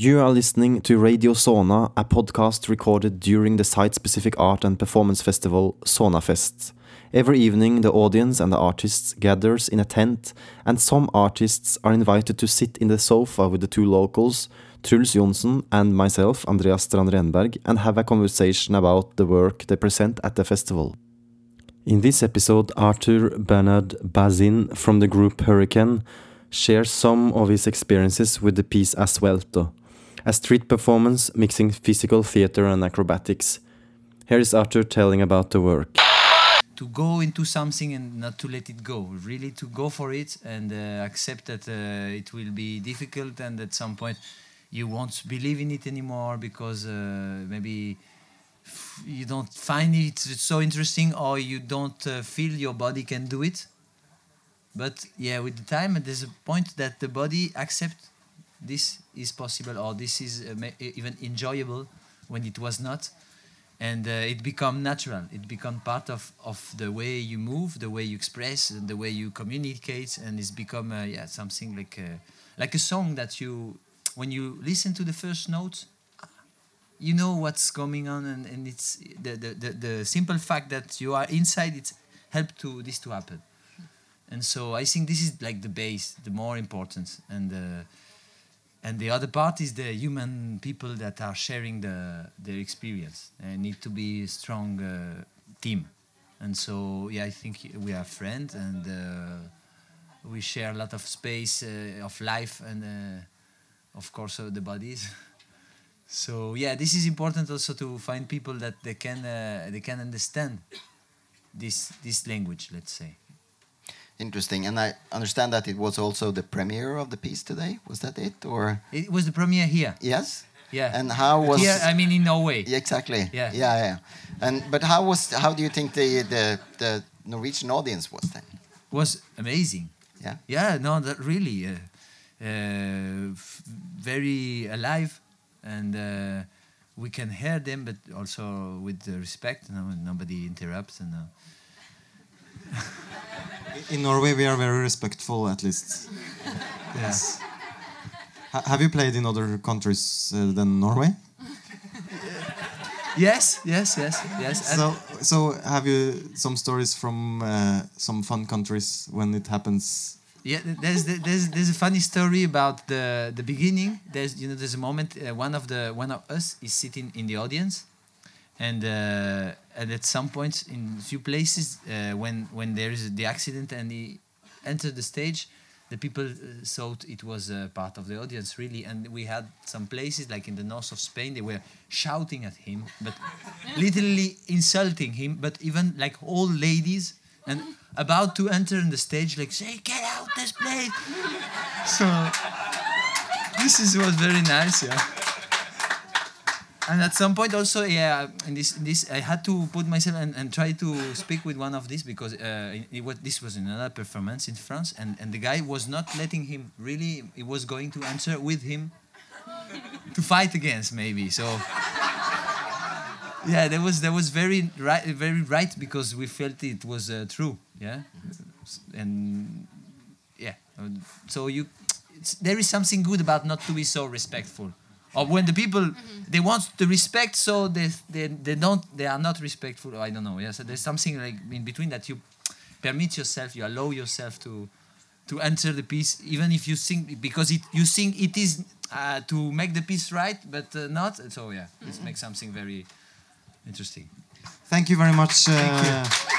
You are listening to Radio Såna, a podcast recorded during the site specific art and performance festival Sånafest. Every evening, the audience and the artists gathers in a tent, and some artists are invited to sit in the sofa with the two locals, Truls Jonsson and myself, Andreas Strand Renberg, and have a conversation about the work they present at the festival. In this episode, Arthur Bernard Bazin from the group HURyCAN shares some of his experiences with the piece Assuelto, a street performance mixing physical theater and acrobatics. Here is Arthur telling about the work. to go into something and not to let it go really to go for it and uh, accept that uh, it will be difficult and at some point you won't believe in it anymore because uh, maybe you don't find it so interesting or you don't uh, feel your body can do it but yeah with the time there's a point that the body accepts this is possible or this is uh, even enjoyable when it was not. And uh, it become natural. It become part of, of the way you move the way you express and the way you communicate. And it's become uh, yeah something like a, like a song that you when you listen to the first note you know what's going on. And, and it's the, the, the, the simple fact that you are inside it's helped to this to happen and so i think this is like the base the more important. And uh, and the other part is the human people that are sharing the their experience. And need to be a strong uh, team. And so yeah i think we are friends and uh, we share a lot of space uh, of life and uh, of course the bodies. So yeah this is important also to find people that they can uh, they can understand this this language let's say Interesting. And I understand that it was also the premiere of the piece today. Was that it? Or it was the premiere here yes? yeah And how was here i mean in norway Yeah, exactly. Yeah. Yeah, yeah. And but how was how do you think the the, the Norwegian audience was then? was amazing Yeah. yeah no that really uh, uh, very alive and uh, we can hear them but also with the respect no, nobody interrupts and uh, In Norway, we are very respectful, at least. Yes. Ha- have you played in other countries uh, than Norway? yes yes yes yes and So, so have you some stories from uh, some fun countries when it happens? Yeah, there's there's there's a funny story about the the beginning. There's you know there's a moment uh, one of the one of us is sitting in the audience, and uh, and at some point in few places uh, when when there is the accident and he entered the stage, the people uh, thought it was uh, part of the audience really, and we had some places like in the north of Spain they were shouting at him, but literally insulting him, but even like old ladies and about to enter in the stage like say get out this place. So this is was very nice yeah and at some point also yeah in this in this i had to put myself and, and try to speak with one of these because uh, it, was, this was another performance in france and, and the guy was not letting him really he was going to answer with him to fight against maybe so. Yeah that was that was very right very right because we felt it was uh, true yeah? And yeah so you there is something good about not to be so respectful or when the people they want the respect so they, they they don't they are not respectful. I don't know. Yeah so there's something like in between that you permit yourself you allow yourself to to enter the piece even if you think because it you think it is uh, to make the piece right but uh, not. So yeah it makes something very interesting. Thank you very much. Uh, Thank